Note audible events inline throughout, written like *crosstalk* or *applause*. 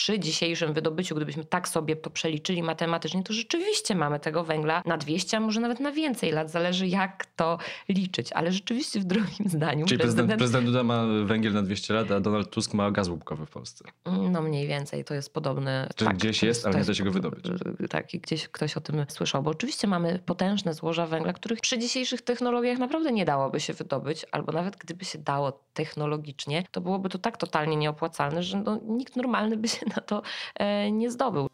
przy dzisiejszym wydobyciu, gdybyśmy tak sobie to przeliczyli matematycznie, to rzeczywiście mamy tego węgla na 200, a może nawet na więcej lat. Zależy jak to liczyć. Ale rzeczywiście w drugim zdaniu Czyli prezydent, prezydent Duda ma węgiel na 200 lat, a Donald Tusk ma gaz łupkowy w Polsce. No mniej więcej, to jest podobny. Czyli tak, gdzieś jest, ale nie da się go wydobyć. Tak, i gdzieś ktoś o tym słyszał, bo oczywiście mamy potężne złoża węgla, których przy dzisiejszych technologiach naprawdę nie dałoby się wydobyć, albo nawet gdyby się dało technologicznie, to byłoby to tak totalnie nieopłacalne, że no, nikt normalny by się na to e, nie zdobył.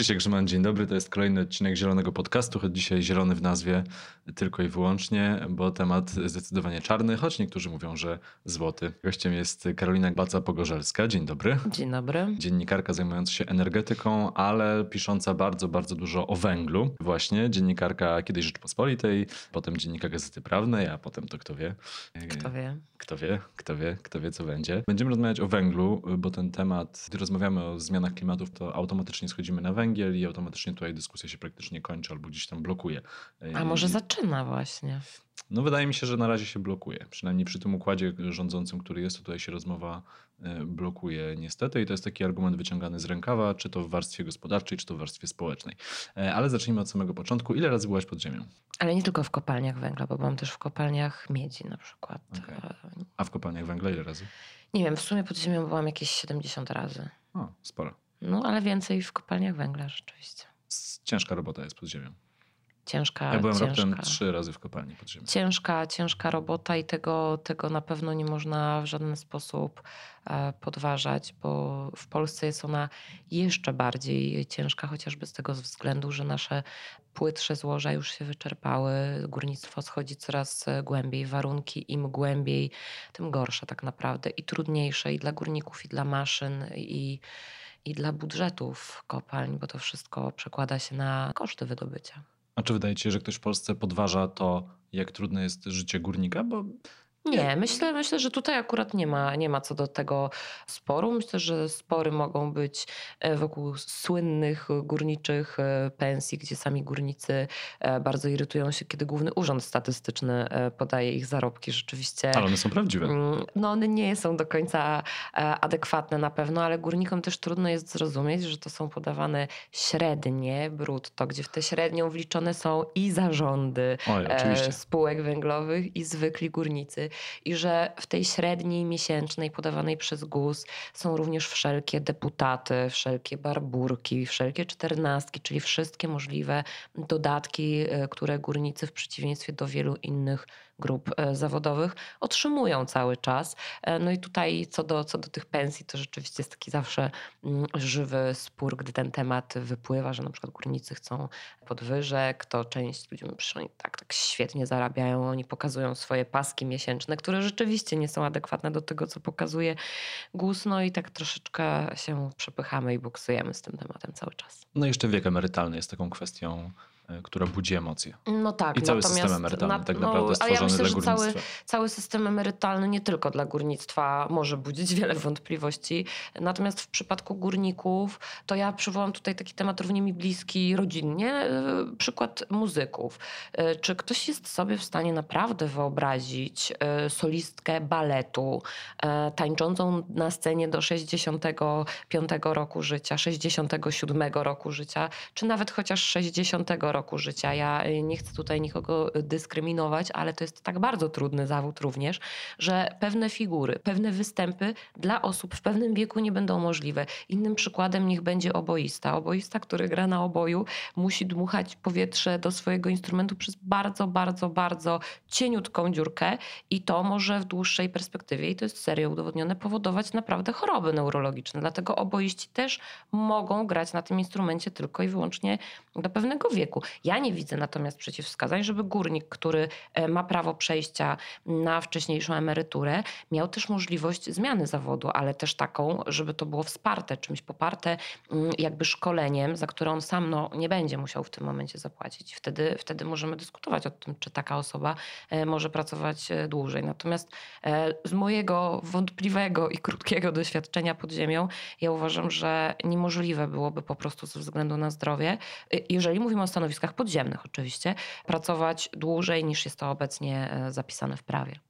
Krzysiek Grzyman, dzień dobry. To jest kolejny odcinek Zielonego Podcastu, choć dzisiaj zielony w nazwie tylko i wyłącznie, bo temat zdecydowanie czarny, choć niektórzy mówią, że złoty. Gościem jest Karolina Baca-Pogorzelska. Dzień dobry. Dzień dobry. Dziennikarka zajmująca się energetyką, ale pisząca bardzo, bardzo dużo o węglu. Właśnie dziennikarka kiedyś Rzeczpospolitej, potem dziennikarka Gazety Prawnej, a potem to kto wie. Kto wie. Kto wie, kto wie, kto wie co będzie. Będziemy rozmawiać o węglu, bo ten temat, gdy rozmawiamy o zmianach klimatów, to automatycznie schodzimy na węgiel węgiel i automatycznie tutaj dyskusja się praktycznie kończy albo gdzieś tam blokuje. A może zaczyna właśnie? No wydaje mi się, że na razie się blokuje. Przynajmniej przy tym układzie rządzącym, który jest, tutaj się rozmowa e, blokuje niestety i to jest taki argument wyciągany z rękawa, czy to w warstwie gospodarczej, czy to w warstwie społecznej. E, ale zacznijmy od samego początku. Ile razy byłaś pod ziemią? Ale nie tylko w kopalniach węgla, bo byłam też w kopalniach miedzi na przykład. Okay. A w kopalniach węgla ile razy? Nie wiem, w sumie pod ziemią byłam jakieś 70 razy. O, sporo. No, ale więcej w kopalniach węgla rzeczywiście. Ciężka robota jest pod ziemią. Ciężka, ja byłem ciężka, raptem trzy razy w kopalni pod ziemią. Ciężka, ciężka robota i tego, tego na pewno nie można w żaden sposób e, podważać, bo w Polsce jest ona jeszcze bardziej ciężka, chociażby z tego względu, że nasze płytsze złoża już się wyczerpały, górnictwo schodzi coraz głębiej, warunki im głębiej, tym gorsze tak naprawdę i trudniejsze i dla górników, i dla maszyn, i i dla budżetów kopalń, bo to wszystko przekłada się na koszty wydobycia. A czy wydaje ci się, że ktoś w Polsce podważa to, jak trudne jest życie górnika? Bo nie, myślę, myślę, że tutaj akurat nie ma, nie ma co do tego sporu. Myślę, że spory mogą być e, wokół słynnych górniczych e, pensji, gdzie sami górnicy e, bardzo irytują się, kiedy Główny Urząd Statystyczny podaje ich zarobki. Rzeczywiście. Ale one są prawdziwe. Mm, no, one nie są do końca adekwatne na pewno, ale górnikom też trudno jest zrozumieć, że to są podawane średnie brutto, gdzie w tę średnią wliczone są i zarządy Oj, spółek węglowych, i zwykli górnicy i że w tej średniej miesięcznej podawanej przez GUS są również wszelkie deputaty, wszelkie barburki, wszelkie czternastki, czyli wszystkie możliwe dodatki, e, które górnicy w przeciwieństwie do wielu innych grup e, zawodowych otrzymują cały czas. E, no i tutaj co do, co do tych pensji, to rzeczywiście jest taki zawsze mm, żywy spór, gdy ten temat wypływa, że na przykład górnicy chcą podwyżek, to część ludzi mówi, że tak, tak świetnie zarabiają, oni pokazują swoje paski miesięczne, które rzeczywiście nie są adekwatne do tego, co pokazuje GUS, no i tak troszeczkę się przepychamy i buksujemy z tym tematem cały czas. No i jeszcze wiek emerytalny jest taką kwestią która budzi emocje. No tak. I cały system emerytalny na, tak no, naprawdę stworzony ja myślę, dla Cały, cały system emerytalny nie tylko dla górnictwa może budzić *laughs* wiele wątpliwości. Natomiast w przypadku górników, to ja przywołam tutaj taki temat równie mi bliski rodzinnie, e, przykład muzyków. E, czy ktoś jest sobie w stanie naprawdę wyobrazić solistkę baletu tańczącą na scenie do 65 roku życia, 67 roku życia, czy nawet chociaż 60 roku roku życia. Ja y, nie chcę tutaj nikogo dyskryminować, ale to jest tak bardzo trudny zawód również, że pewne figury, pewne występy dla osób w pewnym wieku nie będą możliwe. Innym przykładem niech będzie oboista. Oboista, który gra na oboju, musi dmuchać powietrze do swojego instrumentu przez bardzo, bardzo, bardzo cieniutką dziurkę i to może w dłuższej perspektywie, i to jest serio udowodnione, powodować naprawdę choroby neurologiczne. Dlatego oboiści też mogą grać na tym instrumencie tylko i wyłącznie do pewnego wieku. Ja nie widzę natomiast przeciwwskazań, żeby górnik, który e, ma prawo przejścia na wcześniejszą emeryturę, miał też możliwość zmiany zawodu, ale też taką, żeby to było wsparte czymś, poparte mm, jakby szkoleniem, za które on sam no, nie będzie musiał w tym momencie zapłacić. Wtedy, wtedy możemy dyskutować o tym, czy taka osoba e, może pracować e, dłużej. Natomiast z mojego wątpliwego i krótkiego *laughs* doświadczenia pod ziemią, ja uważam, że niemożliwe byłoby po prostu ze względu na zdrowie, jeżeli mówimy o stanowiskach podziemnych oczywiście, pracować dłużej niż jest to obecnie e, zapisane w prawie.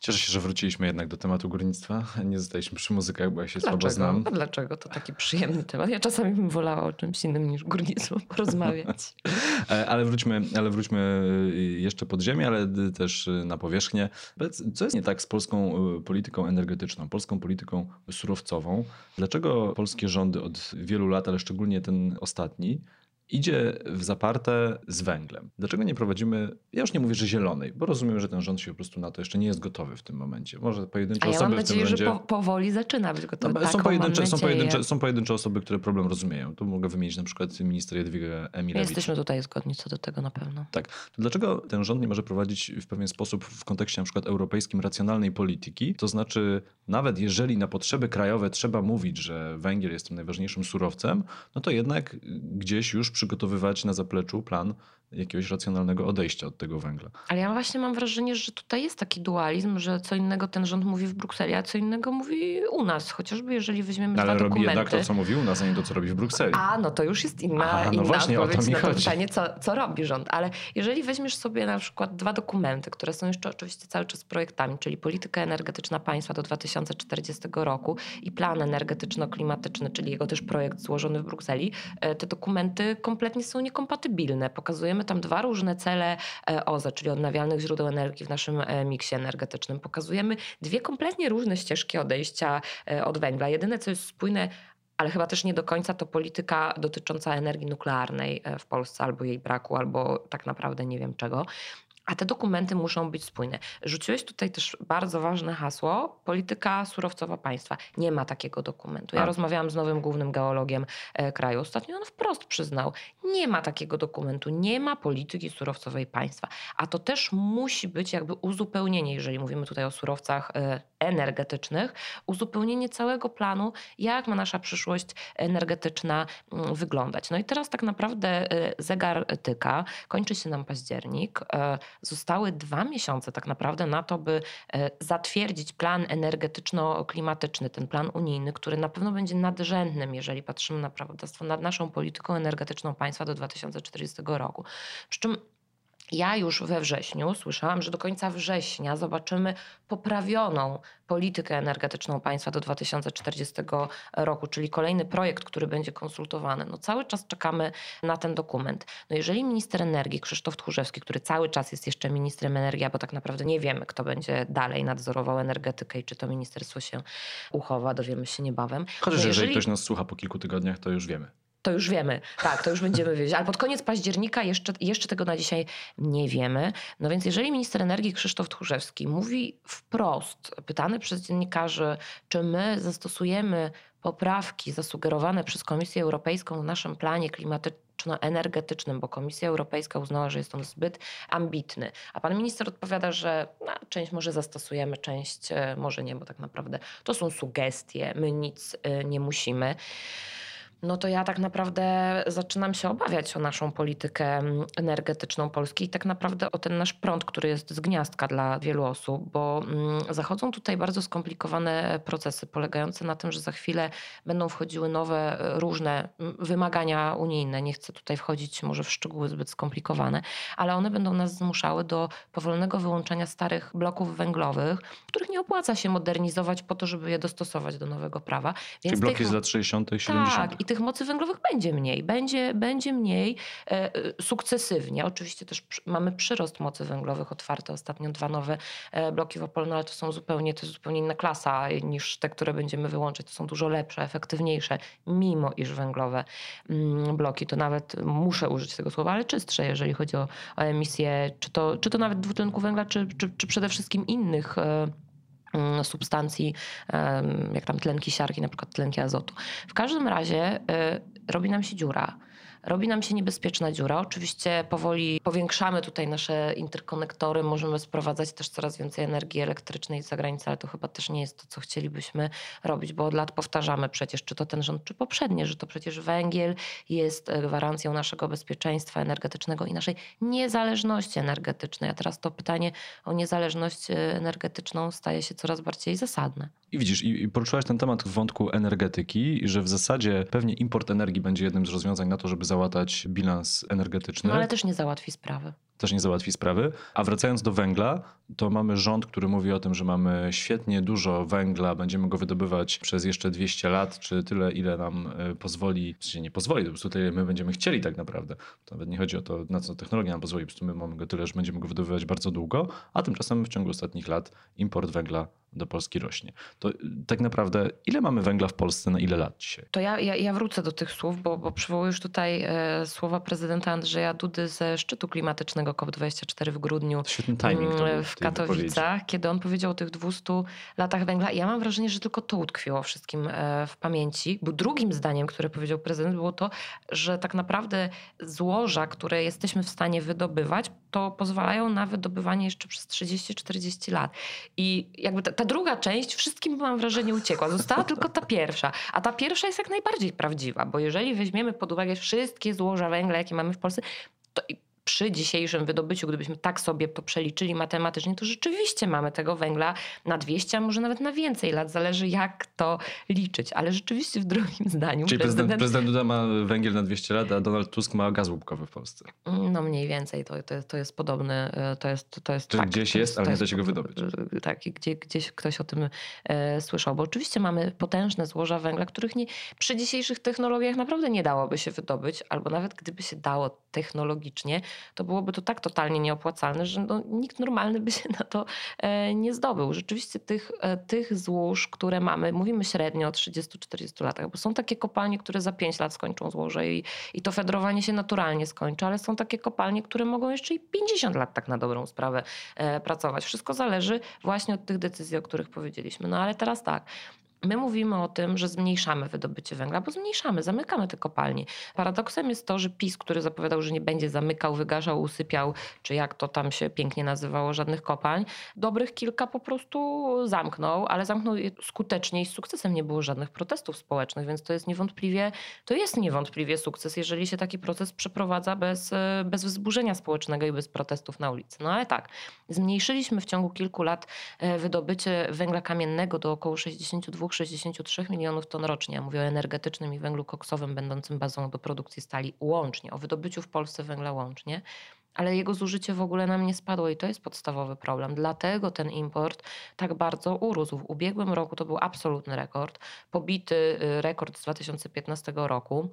Cieszę się, że wróciliśmy jednak do tematu górnictwa. *laughs* Nie zostaliśmy przy muzykach, bo ja się dlaczego? słabo znam. A dlaczego? To taki przyjemny temat. Ja czasami bym wolała o czymś innym niż górnictwo *laughs* porozmawiać. *laughs* E, ale, wróćmy, ale wróćmy e, jeszcze pod ziemię, ale też na powierzchnię. Co jest nie tak z polską polityką energetyczną, polską polityką surowcową? Dlaczego polskie rządy od wielu lat, ale szczególnie ten ostatni, idzie w zaparte z węglem. Dlaczego nie prowadzimy, ja już nie mówię, że zielonej, bo rozumiem, że ten rząd się po prostu na to jeszcze nie jest gotowy w tym momencie. Może pojedyncze A ja osoby mam nadzieję, w tym że po, powoli zaczyna być gotowy. No, są, pojedyncze, są, pojedyncze, są pojedyncze osoby, które problem rozumieją. Tu mogę wymienić na przykład minister Jadwiga Emilewicz. Jesteśmy tutaj zgodni co do tego na pewno. Tak. To dlaczego ten rząd nie może prowadzić w pewien sposób w kontekście na przykład europejskim racjonalnej polityki? To znaczy nawet jeżeli na potrzeby krajowe trzeba mówić, że węgiel jest tym najważniejszym surowcem, no to jednak gdzieś już przygotowywać na zapleczu plan jakiegoś racjonalnego odejścia od tego węgla. Ale ja właśnie mam wrażenie, że tutaj jest taki dualizm, że co innego ten rząd mówi w Brukseli, a co innego mówi u nas. Chociażby jeżeli weźmiemy Ale dwa robi dokumenty. jednak to, co mówi u nas, a nie to, co robi w Brukseli. A, no to już jest inna, Aha, no inna właśnie, o to odpowiedź mi na to chodzi. pytanie, co, co robi rząd. Ale jeżeli weźmiesz sobie na przykład dwa dokumenty, które są jeszcze oczywiście cały czas projektami, czyli polityka energetyczna państwa do 2040 roku i plan energetyczno-klimatyczny, czyli jego też projekt złożony w Brukseli, e, te dokumenty kompletnie są niekompatybilne. Pokazujemy tam dwa różne cele e, OZE, czyli odnawialnych źródeł energii w naszym e, miksie energetycznym. Pokazujemy dwie kompletnie różne ścieżki odejścia od węgla. Jedyne, co jest spójne, ale chyba też nie do końca to polityka dotycząca energii nuklearnej w Polsce, albo jej braku, albo tak naprawdę nie wiem czego. A te dokumenty muszą być spójne. Rzuciłeś tutaj też bardzo ważne hasło: polityka surowcowa państwa. Nie ma takiego dokumentu. Ja A. rozmawiałam z nowym głównym geologiem e, kraju. Ostatnio on wprost przyznał: nie ma takiego dokumentu, nie ma polityki surowcowej państwa. A to też musi być jakby uzupełnienie, jeżeli mówimy tutaj o surowcach e, energetycznych, uzupełnienie całego planu, jak ma nasza przyszłość energetyczna mm, wyglądać. No i teraz tak naprawdę e, zegar tyka, kończy się nam październik. Zostały dwa miesiące tak naprawdę na to, by e, zatwierdzić plan energetyczno-klimatyczny, ten plan unijny, który na pewno będzie nadrzędnym, jeżeli patrzymy na prawodawstwo, nad naszą polityką energetyczną państwa do 2040 roku. Przy czym ja już we wrześniu słyszałam, że do końca września zobaczymy poprawioną politykę energetyczną państwa do 2040 roku, czyli kolejny projekt, który będzie konsultowany. No cały czas czekamy na ten dokument. No jeżeli minister energii Krzysztof Tchórzewski, który cały czas jest jeszcze ministrem energii, bo tak naprawdę nie wiemy, kto będzie dalej nadzorował energetykę i czy to ministerstwo się uchowa, dowiemy się niebawem. Chociaż no jeżeli ktoś nas słucha po kilku tygodniach, to już wiemy. To już wiemy, tak, to już będziemy wiedzieć. Ale pod koniec października jeszcze, jeszcze tego na dzisiaj nie wiemy. No więc jeżeli minister energii Krzysztof Tchórzewski mówi wprost, pytany przez dziennikarzy, czy my zastosujemy poprawki zasugerowane przez Komisję Europejską w naszym planie klimatyczno-energetycznym, bo Komisja Europejska uznała, że jest on zbyt ambitny. A pan minister odpowiada, że no, część może zastosujemy, część e, może nie, bo tak naprawdę to są sugestie, my nic e, nie musimy no to ja tak naprawdę zaczynam się obawiać o naszą politykę energetyczną Polski i tak naprawdę o ten nasz prąd, który jest z gniazdka dla wielu osób, bo mm, zachodzą tutaj bardzo skomplikowane procesy polegające na tym, że za chwilę będą wchodziły nowe, e, różne wymagania unijne. Nie chcę tutaj wchodzić może w szczegóły zbyt skomplikowane, ale one będą nas zmuszały do powolnego wyłączenia starych bloków węglowych, których nie opłaca się modernizować po to, żeby je dostosować do nowego prawa. Więc Czyli bloki tych... z lat 60. i 70. Tak, tych mocy węglowych będzie mniej, będzie, będzie mniej e, e, sukcesywnie. Oczywiście też mamy przyrost mocy węglowych, otwarte ostatnio dwa nowe e, bloki w Opolu, no ale to są zupełnie, to jest zupełnie inna klasa niż te, które będziemy wyłączyć. To są dużo lepsze, efektywniejsze, mimo iż węglowe mm, bloki, to nawet muszę użyć tego słowa, ale czystsze, jeżeli chodzi o, o emisję, czy to, czy to nawet dwutlenku węgla, czy, czy, czy przede wszystkim innych substancji, jak tam tlenki siarki, na przykład tlenki azotu. W każdym razie y, robi nam się dziura robi nam się niebezpieczna dziura. Oczywiście powoli powiększamy tutaj nasze interkonektory, możemy sprowadzać też coraz więcej energii elektrycznej z zagranicy, ale to chyba też nie jest to, co chcielibyśmy robić, bo od lat powtarzamy przecież, czy to ten rząd, czy poprzednie, że to przecież węgiel jest e, gwarancją naszego bezpieczeństwa energetycznego i naszej niezależności energetycznej. A teraz to pytanie o niezależność e, energetyczną staje się coraz bardziej zasadne. I widzisz, i poruszyłaś ten temat w wątku energetyki, że w zasadzie pewnie import energii będzie jednym z rozwiązań na to, żeby załatać bilans energetyczny. No ale też nie załatwi sprawy też nie załatwi sprawy. A wracając do węgla, to mamy rząd, który mówi o tym, że mamy świetnie dużo węgla, będziemy go wydobywać przez jeszcze 200 lat, czy tyle, ile nam e, pozwoli, sensie nie pozwoli, po prostu tyle, my będziemy chcieli tak naprawdę. Nawet nie chodzi o to, na co technologia nam pozwoli, po prostu my mamy go tyle, że będziemy go wydobywać bardzo długo, a tymczasem w ciągu ostatnich lat import węgla do Polski rośnie. To y, tak naprawdę ile mamy węgla w Polsce na ile lat dzisiaj? To ja, ja, ja wrócę do tych słów, bo, bo przywołujesz tutaj e, słowa prezydenta Andrzeja Dudy ze szczytu klimatycznego COP24 w grudniu Świetny timing mm, w Katowicach, kiedy on powiedział o tych 200 latach węgla. I ja mam wrażenie, że tylko to utkwiło wszystkim e, w pamięci, bo drugim zdaniem, które powiedział prezydent było to, że tak naprawdę złoża, które jesteśmy w stanie wydobywać, to pozwalają na wydobywanie jeszcze przez 30-40 lat. I jakby ta, ta druga część wszystkim mam wrażenie uciekła. Została *laughs* tylko ta pierwsza. A ta pierwsza jest jak najbardziej prawdziwa, bo jeżeli weźmiemy pod uwagę wszystkie złoża węgla, jakie mamy w Polsce, to przy dzisiejszym wydobyciu, gdybyśmy tak sobie to przeliczyli matematycznie, to rzeczywiście mamy tego węgla na 200, a może nawet na więcej lat. Zależy jak to liczyć. Ale rzeczywiście w drugim zdaniu Czyli prezydent, prezydent Duda ma węgiel na 200 lat, a Donald Tusk ma gaz łupkowy w Polsce. No mniej więcej. To, to, jest, to jest podobne. To jest, to jest Czyli fakt. gdzieś jest, ale nie da się go wydobyć. Tak, gdzie, gdzieś ktoś o tym e, słyszał. Bo oczywiście mamy potężne złoża węgla, których nie, przy dzisiejszych technologiach naprawdę nie dałoby się wydobyć, albo nawet gdyby się dało technologicznie, to byłoby to tak totalnie nieopłacalne, że no, nikt normalny by się na to e, nie zdobył. Rzeczywiście tych, e, tych złóż, które mamy, mówimy średnio o 30-40 latach, bo są takie kopalnie, które za 5 lat skończą złoże i, i to fedrowanie się naturalnie skończy, ale są takie kopalnie, które mogą jeszcze i 50 lat tak na dobrą sprawę e, pracować. Wszystko zależy właśnie od tych decyzji, o których powiedzieliśmy. No ale teraz tak, My mówimy o tym, że zmniejszamy wydobycie węgla, bo zmniejszamy, zamykamy te kopalnie. Paradoksem jest to, że PiS, który zapowiadał, że nie będzie zamykał, wygaszał, usypiał, czy jak to tam się pięknie nazywało, żadnych kopalń, dobrych kilka po prostu zamknął, ale zamknął je skutecznie i z sukcesem nie było żadnych protestów społecznych, więc to jest niewątpliwie, to jest niewątpliwie sukces, jeżeli się taki proces przeprowadza bez, bez wzburzenia społecznego i bez protestów na ulicy. No ale tak, zmniejszyliśmy w ciągu kilku lat e, wydobycie węgla kamiennego do około 62 63 milionów ton rocznie. Mówię o energetycznym i węglu koksowym, będącym bazą do produkcji stali łącznie, o wydobyciu w Polsce węgla łącznie ale jego zużycie w ogóle nam nie spadło i to jest podstawowy problem. Dlatego ten import tak bardzo urósł. W ubiegłym roku to był absolutny rekord, pobity y, rekord z 2015 roku.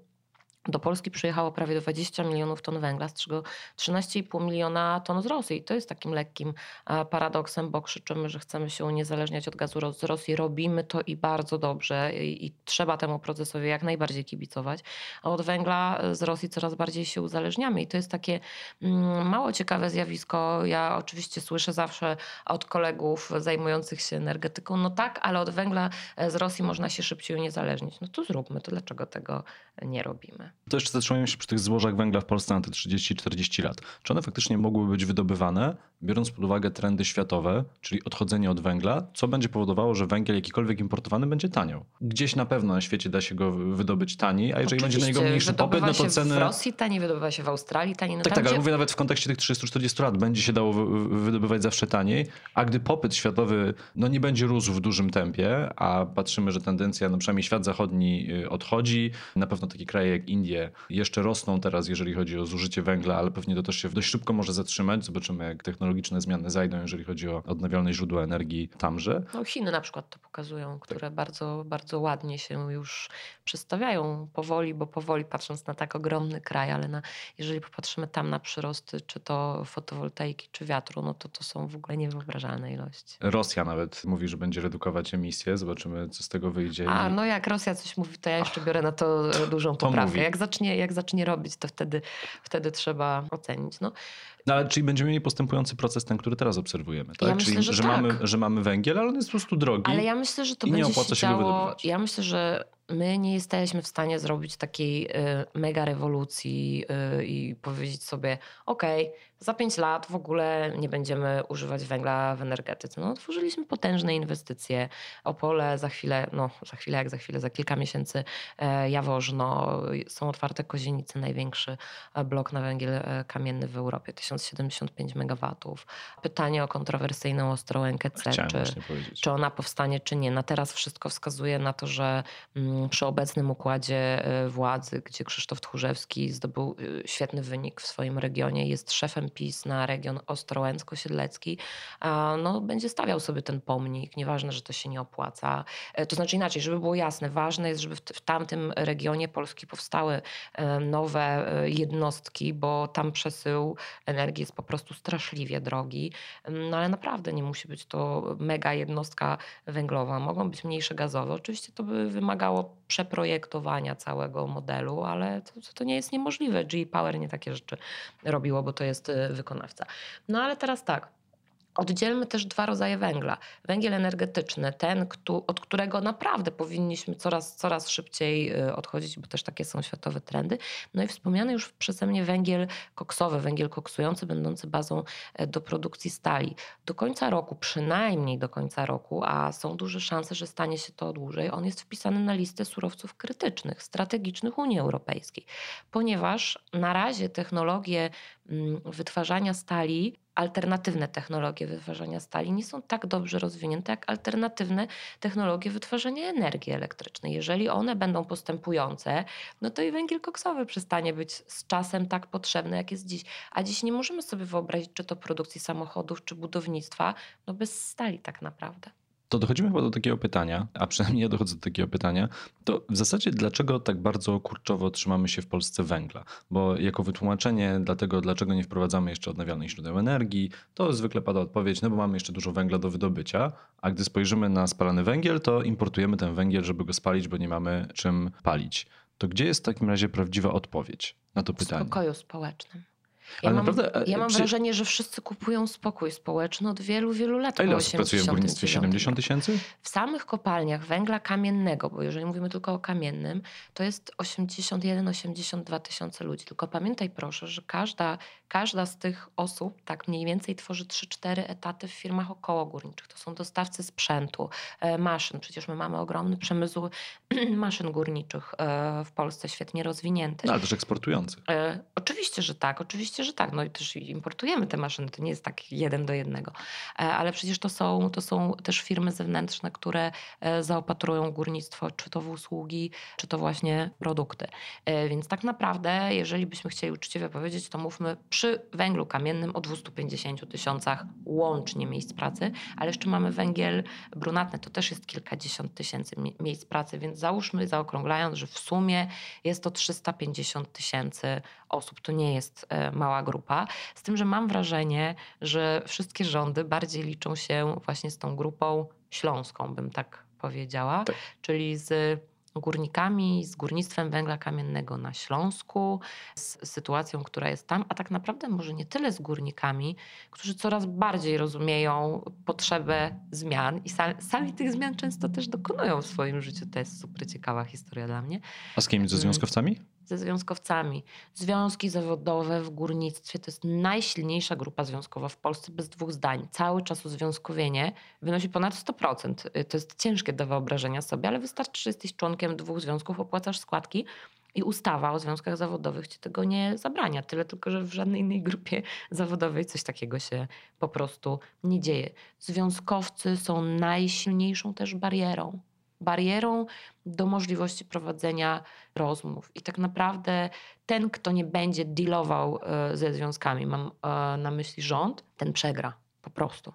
Do Polski przyjechało prawie 20 milionów ton węgla, z czego 13,5 miliona ton z Rosji. I to jest takim lekkim paradoksem, bo krzyczymy, że chcemy się uniezależniać od gazu z Rosji. Robimy to i bardzo dobrze i, i trzeba temu procesowi jak najbardziej kibicować. A od węgla z Rosji coraz bardziej się uzależniamy i to jest takie mm, mało ciekawe zjawisko. Ja oczywiście słyszę zawsze od kolegów zajmujących się energetyką, no tak, ale od węgla z Rosji można się szybciej uniezależnić. No to zróbmy to, dlaczego tego nie robimy. To jeszcze zatrzymujemy się przy tych złożach węgla w Polsce na te 30-40 lat. Czy one faktycznie mogłyby być wydobywane, biorąc pod uwagę trendy światowe, czyli odchodzenie od węgla, co będzie powodowało, że węgiel jakikolwiek importowany będzie taniał? Gdzieś na pewno na świecie da się go wydobyć taniej, a jeżeli Oczywiście, będzie na niego mniejszy popyt, no to ceny... w Rosji taniej, wydobywa się w Australii taniej. No tak, tak, ale mówię nawet w kontekście tych 30-40 lat. Będzie się dało wydobywać zawsze taniej, a gdy popyt światowy no nie będzie rósł w dużym tempie, a patrzymy, że tendencja, no przynajmniej świat zachodni y, odchodzi, na pewno takie kraje jak Indie jeszcze rosną teraz, jeżeli chodzi o zużycie węgla, ale pewnie to też się dość szybko może zatrzymać. Zobaczymy, jak technologiczne zmiany zajdą, jeżeli chodzi o odnawialne źródła energii tamże. No Chiny na przykład to pokazują, które tak. bardzo, bardzo ładnie się już przedstawiają powoli, bo powoli patrząc na tak ogromny kraj, ale na, jeżeli popatrzymy tam na przyrosty, czy to fotowoltaiki, czy wiatru, no to to są w ogóle niewyobrażalne ilości. Rosja nawet mówi, że będzie redukować emisję. Zobaczymy, co z tego wyjdzie. A, no jak Rosja coś mówi, to ja jeszcze biorę na to dużą poprawkę. Jak zacznie, jak zacznie robić, to wtedy, wtedy trzeba ocenić. No. No, ale czyli będziemy mieli postępujący proces ten, który teraz obserwujemy, tak? Ja myślę, czyli, że, że tak. mamy, że mamy węgiel, ale on jest po prostu drogi. Ale ja myślę, że to będzie nie opłaca się, działo, Ja myślę, że my nie jesteśmy w stanie zrobić takiej y, mega rewolucji y, i powiedzieć sobie, okej, okay, za pięć lat w ogóle nie będziemy używać węgla w energetyce. No, otworzyliśmy potężne inwestycje. Opole za chwilę, no za chwilę jak za chwilę, za kilka miesięcy e, Jaworzno. Są otwarte Kozienice, największy e, blok na węgiel e, kamienny w Europie, 1075 MW. Pytanie o kontrowersyjną Ostrołękę C, czy, czy ona powstanie, czy nie. Na teraz wszystko wskazuje na to, że mm, przy obecnym układzie władzy, gdzie Krzysztof Tchórzewski zdobył świetny wynik w swoim regionie, jest szefem PiS na region ostrołęcko-siedlecki, no, będzie stawiał sobie ten pomnik. Nieważne, że to się nie opłaca. E, to znaczy inaczej, żeby było jasne, ważne jest, żeby w, tamtym regionie Polski powstały e, nowe e, jednostki, bo tam przesył energii jest po prostu straszliwie drogi. No ale naprawdę nie musi być to mega jednostka węglowa. Mogą być mniejsze gazowe. Oczywiście to by wymagało przeprojektowania całego modelu, ale to, to nie jest niemożliwe. GE Power nie takie rzeczy robiło, bo to jest wykonawca. No ale teraz tak. Oddzielmy też dwa rodzaje węgla. Węgiel energetyczny, ten, od którego naprawdę powinniśmy coraz, coraz szybciej y, odchodzić, bo też takie są światowe trendy. No i wspomniany już przeze mnie węgiel koksowy, węgiel koksujący, będący bazą e, do produkcji stali. Do końca roku, przynajmniej do końca roku, a są duże szanse, że stanie się to dłużej, on jest wpisany na listę surowców krytycznych, strategicznych Unii Europejskiej, ponieważ na razie technologie mm, wytwarzania stali alternatywne technologie wytwarzania stali nie są tak dobrze rozwinięte jak alternatywne technologie wytwarzania energii elektrycznej. Jeżeli one będą postępujące, no to i węgiel koksowy przestanie być z czasem tak potrzebny, jak jest dziś. A dziś nie możemy sobie wyobrazić, czy to produkcji samochodów, czy budownictwa, no bez stali tak naprawdę to dochodzimy chyba do takiego pytania, a przynajmniej ja dochodzę do takiego pytania, to w zasadzie dlaczego tak bardzo kurczowo trzymamy się w Polsce węgla? Bo jako wytłumaczenie dla tego, dlaczego nie wprowadzamy jeszcze odnawialnych źródeł energii, to zwykle pada odpowiedź, no bo mamy jeszcze dużo węgla do wydobycia, a gdy spojrzymy na spalany węgiel, to importujemy ten węgiel, żeby go spalić, bo nie mamy czym palić. To gdzie jest w takim razie prawdziwa odpowiedź na to pytanie? W spokoju społecznym. Ja Ale mam, naprawdę, e, ja mam wrażenie, że wszyscy kupują spokój społeczny od wielu, wielu lat. A ile osób pracuje w górnictwie? 70 tysięcy? W samych kopalniach węgla kamiennego, bo jeżeli mówimy tylko o kamiennym, to jest 81-82 tysiące ludzi. Tylko pamiętaj proszę, że każda, każda z tych osób tak mniej więcej tworzy 3-4 etaty w firmach okołogórniczych. To są dostawcy sprzętu, e, maszyn. Przecież my mamy ogromny przemysł *clears throat* maszyn górniczych e, w Polsce, świetnie rozwinięty. No, ale też eksportujący. Oczywiście, że tak. Oczywiście, że tak. No i też importujemy te maszyny, to nie jest tak jeden do jednego. E, ale przecież to są, to są też firmy zewnętrzne, które e, zaopatrują górnictwo, czy to w usługi, czy to właśnie produkty. E, więc tak naprawdę, jeżeli byśmy chcieli uczciwie powiedzieć, to mówmy przy węglu kamiennym o 250 tysiącach łącznie miejsc pracy, ale jeszcze mamy węgiel brunatny, to też jest kilkadziesiąt tysięcy miejsc pracy, więc załóżmy, zaokrąglając, że w sumie jest to 350 tysięcy osób. To nie jest mała mała grupa. Z tym, że mam wrażenie, że wszystkie rządy bardziej liczą się właśnie z tą grupą śląską, bym tak powiedziała, tak. czyli z górnikami, z górnictwem węgla kamiennego na Śląsku, z sytuacją, która jest tam, a tak naprawdę może nie tyle z górnikami, którzy coraz bardziej rozumieją potrzebę zmian i sami, sami tych zmian często też dokonują w swoim życiu. To jest super ciekawa historia dla mnie. A z kim? Ze mm. związkowcami? Ze związkowcami. Związki zawodowe w górnictwie to jest najsilniejsza grupa związkowa w Polsce bez dwóch zdań. Cały czas uzwiązkowienie wynosi ponad 100%. Y, to jest ciężkie do wyobrażenia sobie, ale wystarczy, że jesteś członkiem dwóch związków, opłacasz składki i ustawa o związkach zawodowych ci tego nie zabrania. Tyle tylko, że w żadnej innej grupie zawodowej coś takiego się po prostu nie dzieje. Związkowcy są najsilniejszą też barierą barierą do możliwości prowadzenia rozmów. I tak naprawdę ten, kto nie będzie dealował e, ze związkami, mam e, na myśli rząd, ten przegra po prostu.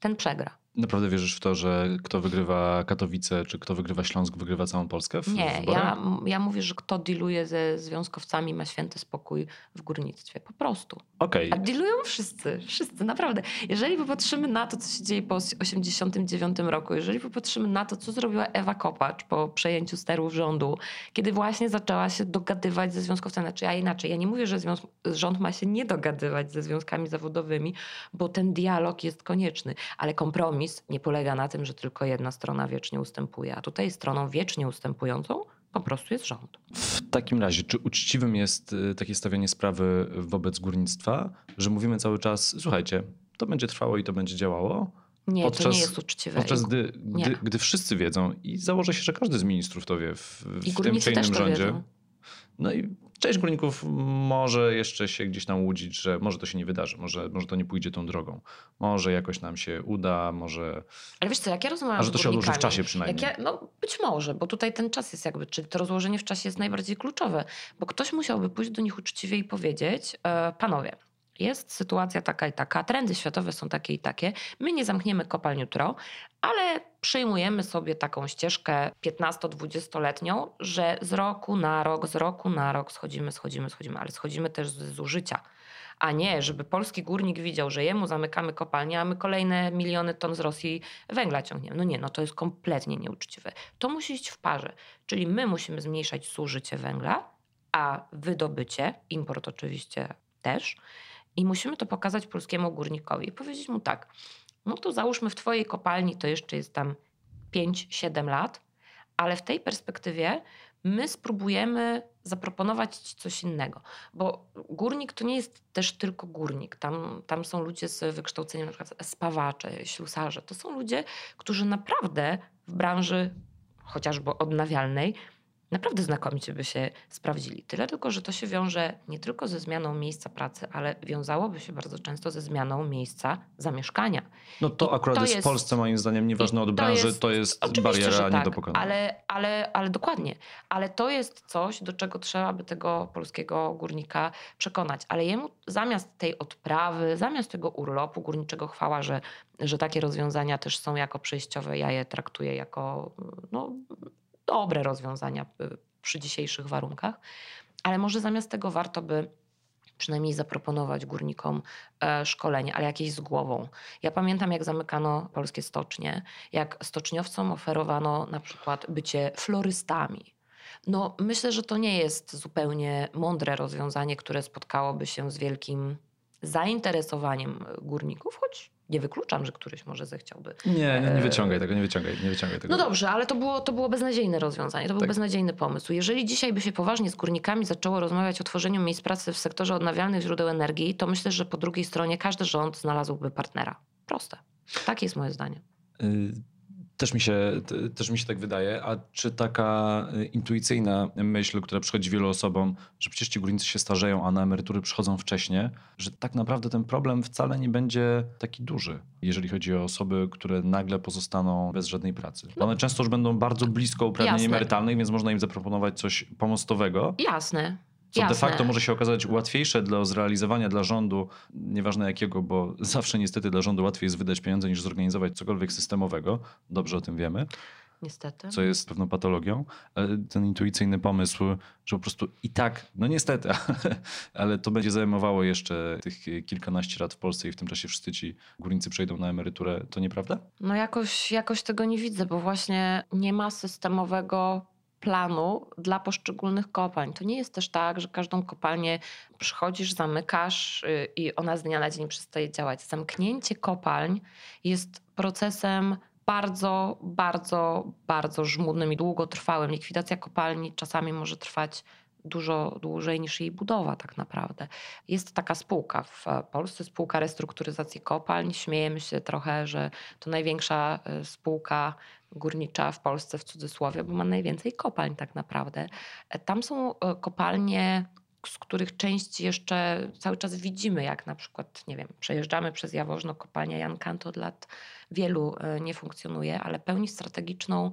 Ten przegra. Naprawdę wierzysz w to, że kto wygrywa Katowice, czy kto wygrywa Śląsk, wygrywa całą Polskę? W, nie, w ja, ja mówię, że kto dealuje ze związkowcami, ma święty spokój w górnictwie. Po prostu. Okay. A dealują wszyscy, wszyscy, naprawdę. Jeżeli popatrzymy na to, co się dzieje po 89 roku, jeżeli popatrzymy na to, co zrobiła Ewa Kopacz po przejęciu sterów rządu, kiedy właśnie zaczęła się dogadywać ze związkowcami, znaczy ja inaczej, ja nie mówię, że rząd ma się nie dogadywać ze związkami zawodowymi, bo ten dialog jest konieczny, ale kompromis kompromis nie polega na tym, że tylko jedna strona wiecznie ustępuje, a tutaj stroną wiecznie ustępującą po prostu jest rząd. W takim razie, czy uczciwym jest y, takie stawianie sprawy wobec górnictwa, że mówimy cały czas, słuchajcie, to będzie trwało i to będzie działało? Nie, podczas, to nie jest uczciwe. Podczas gdy, gdy, gdy, wszyscy wiedzą i założę się, że każdy z ministrów to wie w, w tym czy innym rządzie. Wiedzą. No i część górników może jeszcze się gdzieś tam łudzić, że może to się nie wydarzy, może, może to nie pójdzie tą drogą. Może jakoś nam się uda, może... Ale wiesz co, jak ja rozmawiam A że to się odłoży w czasie przynajmniej. Ja, no być może, bo tutaj ten czas jest jakby, czyli to rozłożenie w czasie jest najbardziej kluczowe, bo ktoś musiałby pójść do nich uczciwie i powiedzieć, e, panowie, jest sytuacja taka i taka, trendy światowe są takie i takie. My nie zamkniemy kopalń jutro, ale przyjmujemy sobie taką ścieżkę 15-20-letnią, że z roku na rok, z roku na rok schodzimy, schodzimy, schodzimy, ale schodzimy też z zużycia. A nie, żeby polski górnik widział, że jemu zamykamy kopalnię, a my kolejne miliony ton z Rosji węgla ciągniemy. No nie, no to jest kompletnie nieuczciwe. To musi iść w parze. Czyli my musimy zmniejszać zużycie węgla, a wydobycie, import oczywiście też, i musimy to pokazać polskiemu górnikowi i powiedzieć mu tak, no to załóżmy w twojej kopalni to jeszcze jest tam 5-7 lat, ale w tej perspektywie my spróbujemy zaproponować ci coś innego. Bo górnik to nie jest też tylko górnik. Tam, tam są ludzie z wykształceniem, na przykład spawacze, ślusarze. To są ludzie, którzy naprawdę w branży chociażby odnawialnej naprawdę znakomicie by się sprawdzili. Tyle tylko, że to się wiąże nie tylko ze zmianą miejsca pracy, ale wiązałoby się bardzo często ze zmianą miejsca zamieszkania. No to I akurat to jest w Polsce moim zdaniem nieważne od branży, to jest, to jest bariera tak, nie do pokonania. Ale, ale, ale dokładnie. Ale to jest coś, do czego trzeba by tego polskiego górnika przekonać. Ale jemu zamiast tej odprawy, zamiast tego urlopu górniczego chwała, że, że takie rozwiązania też są jako przejściowe, ja je traktuję jako no, dobre rozwiązania y, przy dzisiejszych warunkach, ale może zamiast tego warto by przynajmniej zaproponować górnikom e, szkolenie, ale jakieś z głową. Ja pamiętam, jak zamykano polskie stocznie, jak stoczniowcom oferowano na przykład bycie florystami. No, myślę, że to nie jest zupełnie mądre rozwiązanie, które spotkałoby się z wielkim zainteresowaniem górników, choć nie wykluczam, że któryś może zechciałby. Nie, nie, nie e, wyciągaj tego, nie wyciągaj, nie wyciągaj tego. No dobrze, ale to było, to było beznadziejne rozwiązanie, to był tak. beznadziejny pomysł. Jeżeli dzisiaj by się poważnie z górnikami zaczęło rozmawiać o tworzeniu miejsc pracy w sektorze odnawialnych źródeł energii, to myślę, że po drugiej stronie każdy rząd znalazłby partnera. Proste. Takie jest moje zdanie. Y też mi, się, też mi się tak wydaje. A czy taka y, intuicyjna myśl, która przychodzi wielu osobom, że przecież ci górnicy się starzeją, a na emerytury przychodzą wcześniej, że tak naprawdę ten problem wcale nie będzie taki duży, jeżeli chodzi o osoby, które nagle pozostaną bez żadnej pracy. No. One często już będą bardzo blisko uprawnień emerytalnych, więc można im zaproponować coś pomostowego. Jasne. Co Jasne. de facto może się okazać łatwiejsze do zrealizowania dla rządu, nieważne jakiego, bo *laughs* zawsze niestety dla rządu łatwiej jest wydać pieniądze niż zorganizować cokolwiek systemowego. Dobrze o tym wiemy. Niestety. Co jest pewną patologią. Ten intuicyjny pomysł, że po prostu i tak, no niestety, *laughs* ale to będzie zajmowało jeszcze tych kilkanaście lat w Polsce i w tym czasie wszyscy ci górnicy przejdą na emeryturę, to nieprawda? No jakoś, jakoś tego nie widzę, bo właśnie nie ma systemowego planu dla poszczególnych kopalń. To nie jest też tak, że każdą kopalnię przychodzisz, zamykasz y, i ona z dnia na dzień przestaje działać. Zamknięcie kopalń jest procesem bardzo, bardzo, bardzo żmudnym i długotrwałym. Likwidacja kopalni czasami może trwać dużo dłużej niż jej budowa tak naprawdę. Jest taka spółka w Polsce, spółka restrukturyzacji kopalń. Śmiejemy się trochę, że to największa y, spółka górnicza w Polsce w cudzysłowie, bo ma najwięcej kopalń tak naprawdę. E, tam są e, kopalnie, z których część jeszcze cały czas widzimy, jak na przykład, nie wiem, przejeżdżamy przez Jaworzno, kopalnia Jan Kanto od lat wielu e, nie funkcjonuje, ale pełni strategiczną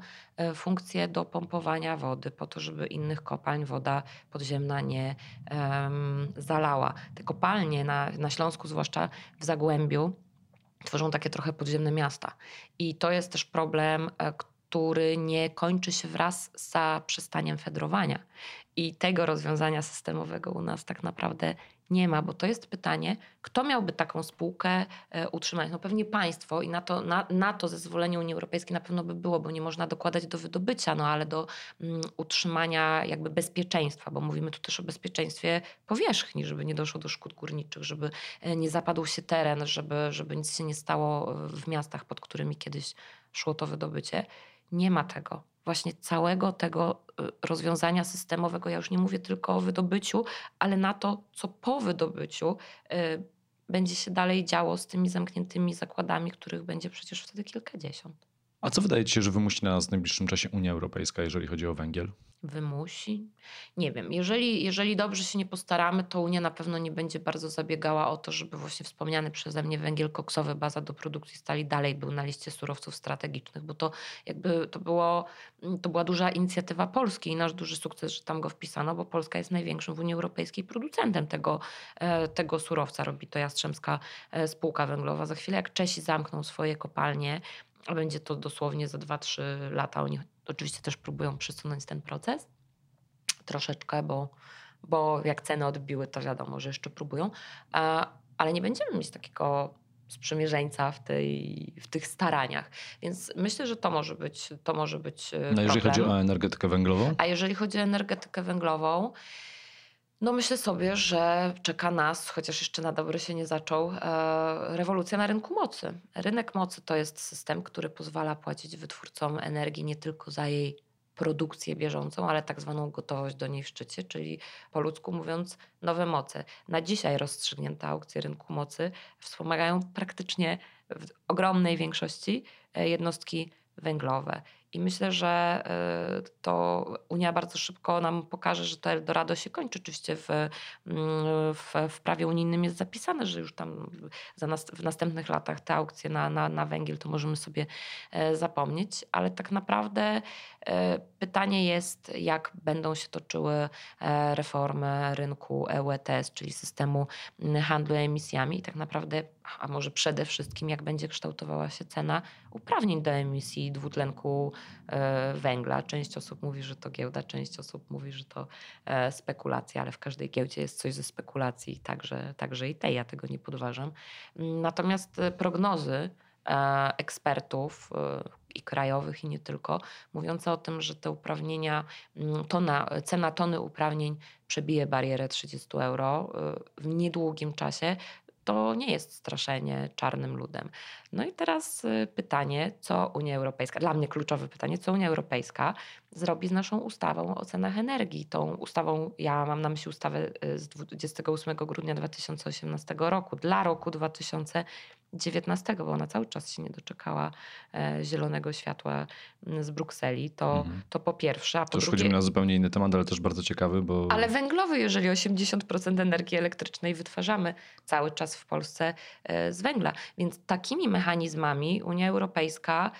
funkcję do pompowania wody, po to, żeby innych kopalń woda podziemna nie um, zalała. Te kopalnie na, na Śląsku, zwłaszcza w Zagłębiu, tworzą takie trochę podziemne miasta. I to jest też problem, e, który nie kończy się wraz z zaprzestaniem fedrowania. I tego rozwiązania systemowego u nas tak naprawdę nie ma, bo to jest pytanie, kto miałby taką spółkę e, utrzymać? No pewnie państwo i na to, na, na to zezwolenie Unii Europejskiej na pewno by było, bo nie można dokładać do wydobycia, no ale do mm, utrzymania jakby bezpieczeństwa, bo mówimy tu też o bezpieczeństwie powierzchni, żeby nie doszło do szkód górniczych, żeby e, nie zapadł się teren, żeby, żeby nic się nie stało w miastach, pod którymi kiedyś szło to wydobycie. Nie ma tego właśnie całego tego y, rozwiązania systemowego, ja już nie mówię tylko o wydobyciu, ale na to, co po wydobyciu y, będzie się dalej działo z tymi zamkniętymi zakładami, których będzie przecież wtedy kilkadziesiąt. A co wydaje ci się, że wymusi na nas w najbliższym czasie Unia Europejska, jeżeli chodzi o węgiel? Wymusi. Nie wiem, jeżeli, jeżeli dobrze się nie postaramy, to Unia na pewno nie będzie bardzo zabiegała o to, żeby właśnie wspomniany przeze mnie węgiel koksowy, baza do produkcji stali dalej był na liście surowców strategicznych, bo to jakby to było, to była duża inicjatywa Polski i nasz duży sukces, że tam go wpisano, bo Polska jest największym w Unii Europejskiej producentem tego, e, tego surowca. Robi to Jastrzębska e, Spółka Węglowa. Za chwilę jak Czesi zamkną swoje kopalnie, a będzie to dosłownie za 2-3 lata, oni oczywiście też próbują przesunąć ten proces troszeczkę, bo, bo jak ceny odbiły, to wiadomo, że jeszcze próbują, ale nie będziemy mieć takiego sprzymierzeńca w, tej, w tych staraniach. Więc myślę, że to może być to może być e, No jeżeli chodzi o energetykę węglową? A jeżeli chodzi o energetykę węglową, no myślę sobie, że czeka nas, chociaż jeszcze na dobre się nie zaczął, e, rewolucja na rynku mocy. Rynek mocy to jest system, który pozwala płacić wytwórcom energii nie tylko za jej produkcję bieżącą, ale tak zwaną gotowość do niej w szczycie, czyli po ludzku mówiąc nowe moce. Na dzisiaj rozstrzygnięte aukcje rynku mocy wspomagają praktycznie w ogromnej większości e, jednostki węglowe. I myślę, że y, to Unia bardzo szybko nam pokaże, że to Eldorado się kończy. Oczywiście w, mm, w, w prawie unijnym jest zapisane, że już tam nas, w następnych latach te aukcje na, na, na węgiel to możemy sobie e, zapomnieć, ale tak naprawdę e, pytanie jest, jak będą się toczyły e, reformy rynku EU ETS, czyli systemu handlu emisjami i tak naprawdę, a może przede wszystkim, jak będzie kształtowała się cena uprawnień do emisji dwutlenku węgla. Część osób mówi, że to giełda, część osób mówi, że to e, spekulacja, ale w każdej giełdzie jest coś ze spekulacji, także, także i tej, ja tego nie podważam. Natomiast e, prognozy ekspertów i krajowych, i nie tylko, mówiące o tym, że te uprawnienia, tona, cena tony uprawnień przebije barierę 30 euro w niedługim czasie, to nie jest straszenie czarnym ludem. No i teraz y, pytanie, co Unia Europejska, dla mnie kluczowe pytanie, co Unia Europejska zrobi z naszą ustawą o cenach energii. Tą ustawą, ja mam na myśli ustawę y, z 28 grudnia 2018 roku, dla roku 2019, bo ona cały czas się nie doczekała e, zielonego światła z Brukseli. To, mhm. to po pierwsze. A po to już drugie, chodzimy na zupełnie inny temat, ale też bardzo ciekawy, bo... Ale węglowy, jeżeli 80% energii elektrycznej wytwarzamy cały czas w Polsce e, z węgla. Więc takimi mechanizmami Unia Europejska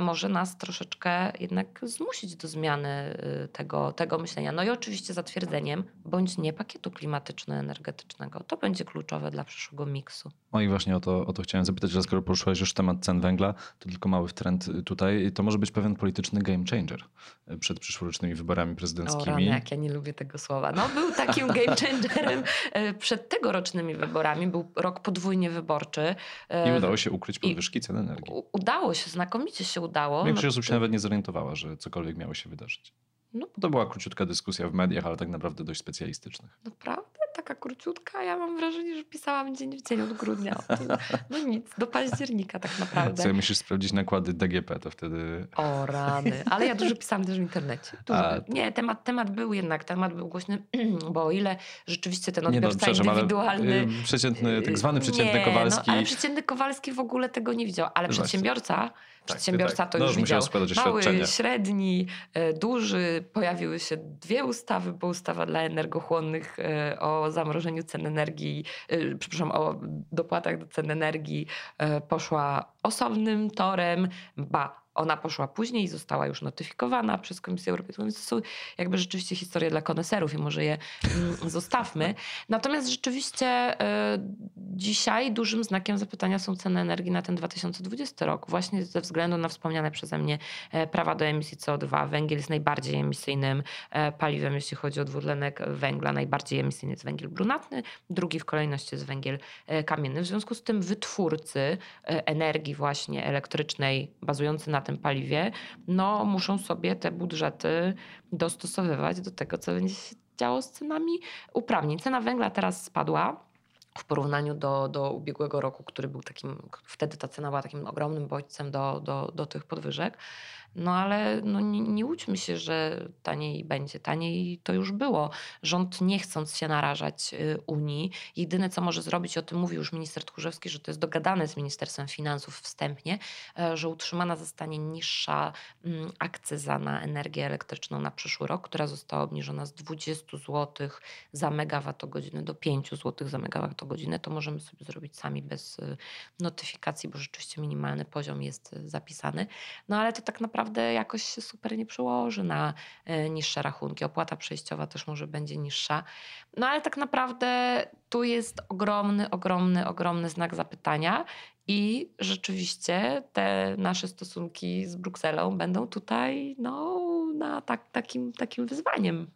może nas troszeczkę jednak zmusić do zmiany y, tego, tego myślenia. No i oczywiście zatwierdzeniem bądź nie pakietu klimatyczno-energetycznego. To będzie kluczowe dla przyszłego miksu. No i właśnie o to, o to chciałem zapytać, że skoro poruszyłeś już temat cen węgla, to tylko mały trend tutaj, to może być pewien polityczny game changer e, przed przyszłorocznymi wyborami prezydenckimi. O rany, jak ja nie lubię tego słowa. No był takim game changerem e, przed tegorocznymi wyborami. Był rok podwójnie wyborczy. I udało się ukryć podwyżki cen energii. Udało się, znakomicie się udało. Większość no, osób się nawet nie zorientowała, że cokolwiek miało się wydarzyć. No, to była króciutka dyskusja w mediach, ale tak naprawdę dość specjalistycznych. Naprawdę? Taka króciutka? Ja mam wrażenie, że pisałam dzień w dzień od grudnia. No nic, do października tak naprawdę. Co, musisz sprawdzić nakłady DGP, to wtedy... O rany, ale ja dużo pisałam też w internecie. A... Nie, temat, temat był jednak, temat był głośny, *clears throat* bo o ile rzeczywiście ten odbiorca nie, no, indywidualny... Ale, przeciętny, tak zwany przeciętny nie, Kowalski... No, ale przeciętny Kowalski w ogóle tego nie widział, ale Właśnie. przedsiębiorca tak, Przedsiębiorca tak. to no, już widział. Mały, średni, e, duży. Pojawiły się dwie ustawy, bo ustawa dla energochłonnych e, o zamrożeniu cen energii, e, przepraszam, o dopłatach do cen energii poszła osobnym torem, ba, Ona poszła później i została już notyfikowana przez Komisję Europejską. Więc to są jakby rzeczywiście historie dla koneserów i może je mm, zostawmy. *laughs* Natomiast rzeczywiście y, dzisiaj dużym znakiem zapytania są ceny energii na ten 2020 rok. Właśnie ze względu na wspomniane przeze mnie e, prawa do emisji CO2. Węgiel jest najbardziej emisyjnym e, paliwem, jeśli chodzi o dwutlenek węgla. Najbardziej emisyjny jest węgiel brunatny, drugi w kolejności jest węgiel e, kamienny. W związku z tym wytwórcy energii właśnie elektrycznej bazujący na tym paliwie, no muszą sobie te budżety dostosowywać do tego, co będzie się działo z cenami uprawnień. Cena węgla teraz spadła w porównaniu do, do ubiegłego roku, który był takim, wtedy ta cena była takim ogromnym bodźcem do, do, do tych podwyżek. No ale no, nie, nie łudźmy się, że taniej będzie. Taniej to już było. Rząd nie chcąc się narażać y, Unii, jedyne co może zrobić, o tym mówił już minister Tchórzewski, że to jest dogadane z Ministerstwem Finansów wstępnie, e, że utrzymana zostanie niższa mm, akcyza na energię elektryczną na przyszły rok, która została obniżona z 20 zł za megawattogodzinę do 5 zł za megawattogodzinę. To możemy sobie zrobić sami bez y, notyfikacji, bo rzeczywiście minimalny poziom jest y, zapisany. No ale to tak naprawdę naprawdę jakoś się super nie przełoży na e, niższe rachunki. Opłata przejściowa też może będzie niższa. No ale tak naprawdę tu jest ogromny, ogromny, ogromny znak zapytania. I rzeczywiście te nasze stosunki z Brukselą będą tutaj no, na tak, takim, takim wyzwaniem.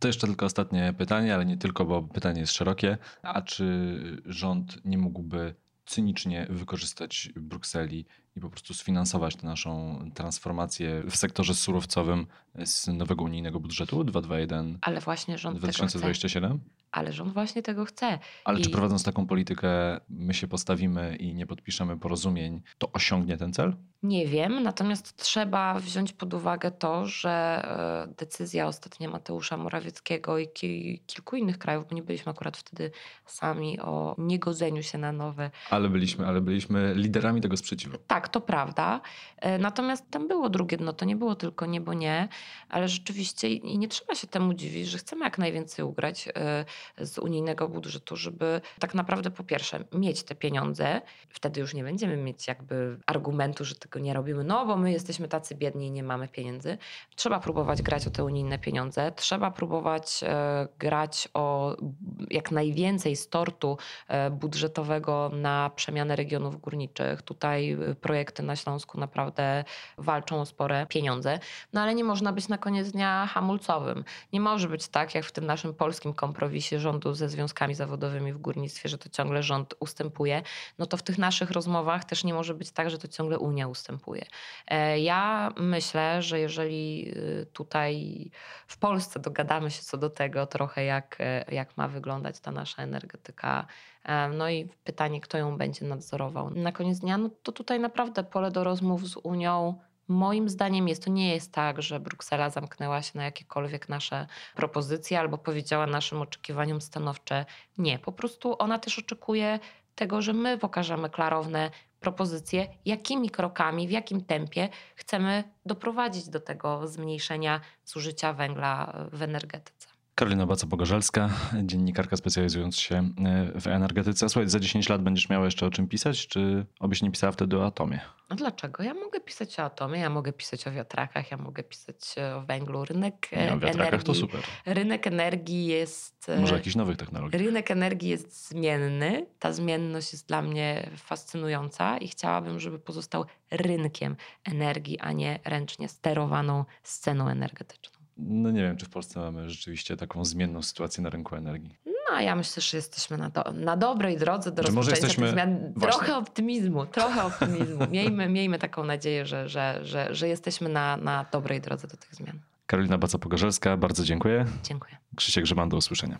To jeszcze tylko ostatnie pytanie, ale nie tylko, bo pytanie jest szerokie. A czy rząd nie mógłby cynicznie wykorzystać Brukseli i po prostu sfinansować tę naszą transformację w sektorze surowcowym z nowego unijnego budżetu 221 Ale właśnie rząd 2027? Tego chce. Ale rząd właśnie tego chce. Ale I... czy prowadząc taką politykę, my się postawimy i nie podpiszemy porozumień, to osiągnie ten cel? Nie wiem, natomiast trzeba wziąć pod uwagę to, że e, decyzja ostatnia Mateusza Morawieckiego i kilku innych krajów, bo nie byliśmy akurat wtedy sami o niegodzeniu się na nowe. Ale byliśmy, ale byliśmy liderami tego sprzeciwu. Tak, to prawda. E, natomiast tam było drugie dno, to nie było tylko niebo nie, ale rzeczywiście i nie trzeba się temu dziwić, że chcemy jak najwięcej ugrać e, z unijnego budżetu, żeby tak naprawdę po pierwsze mieć te pieniądze. Wtedy już nie będziemy mieć jakby argumentu, że tego nie robimy, no bo my jesteśmy tacy biedni i nie mamy pieniędzy. Trzeba próbować grać o te unijne pieniądze, trzeba próbować e, grać o jak najwięcej z tortu budżetowego na przemianę regionów górniczych. Tutaj e, projekty na Śląsku naprawdę walczą o spore pieniądze, no ale nie można być na koniec dnia hamulcowym. Nie może być tak, jak w tym naszym polskim kompromisie rządu ze związkami zawodowymi w górnictwie, że to ciągle rząd ustępuje. No to w tych naszych rozmowach też nie może być tak, że to ciągle Unia ustępuje. E, ja myślę, że jeżeli y, tutaj w Polsce dogadamy się co do tego trochę, jak, e, jak ma wyglądać ta nasza energetyka, no i pytanie, kto ją będzie nadzorował. Na koniec dnia, no to tutaj naprawdę pole do rozmów z Unią Moim zdaniem jest to nie jest tak, że Bruksela zamknęła się na jakiekolwiek nasze propozycje albo powiedziała naszym oczekiwaniom stanowcze nie. Po prostu ona też oczekuje tego, że my pokażemy klarowne propozycje, jakimi krokami, w jakim tempie chcemy doprowadzić do tego zmniejszenia zużycia węgla w energetyce. Karolina Baca-Pogorzelska, dziennikarka specjalizująca się e, w energetyce. Słuchaj, za 10 lat będziesz miała jeszcze o czym pisać, czy obyś nie pisała wtedy o atomie? A dlaczego? Ja mogę pisać o atomie, ja mogę pisać o wiatrakach, ja mogę pisać o węglu. Rynek nie, o wiatrakach energii, to super. Rynek energii jest... E, Może jakichś nowych technologii. Rynek energii jest zmienny. Ta zmienność jest dla mnie fascynująca i chciałabym, żeby pozostał rynkiem energii, a nie ręcznie sterowaną sceną energetyczną. No nie wiem, czy w Polsce mamy rzeczywiście taką zmienną sytuację na rynku energii. No, ja myślę, że jesteśmy na, do, na dobrej drodze do rozpoczęcia jesteśmy... tych zmian. Trochę optymizmu, trochę optymizmu. Miejmy, *laughs* miejmy taką nadzieję, że, że, że, że jesteśmy na, na dobrej drodze do tych zmian. Karolina Baca-Pogorzelska, bardzo dziękuję. Dziękuję. Krzysiek Grzeban, do usłyszenia.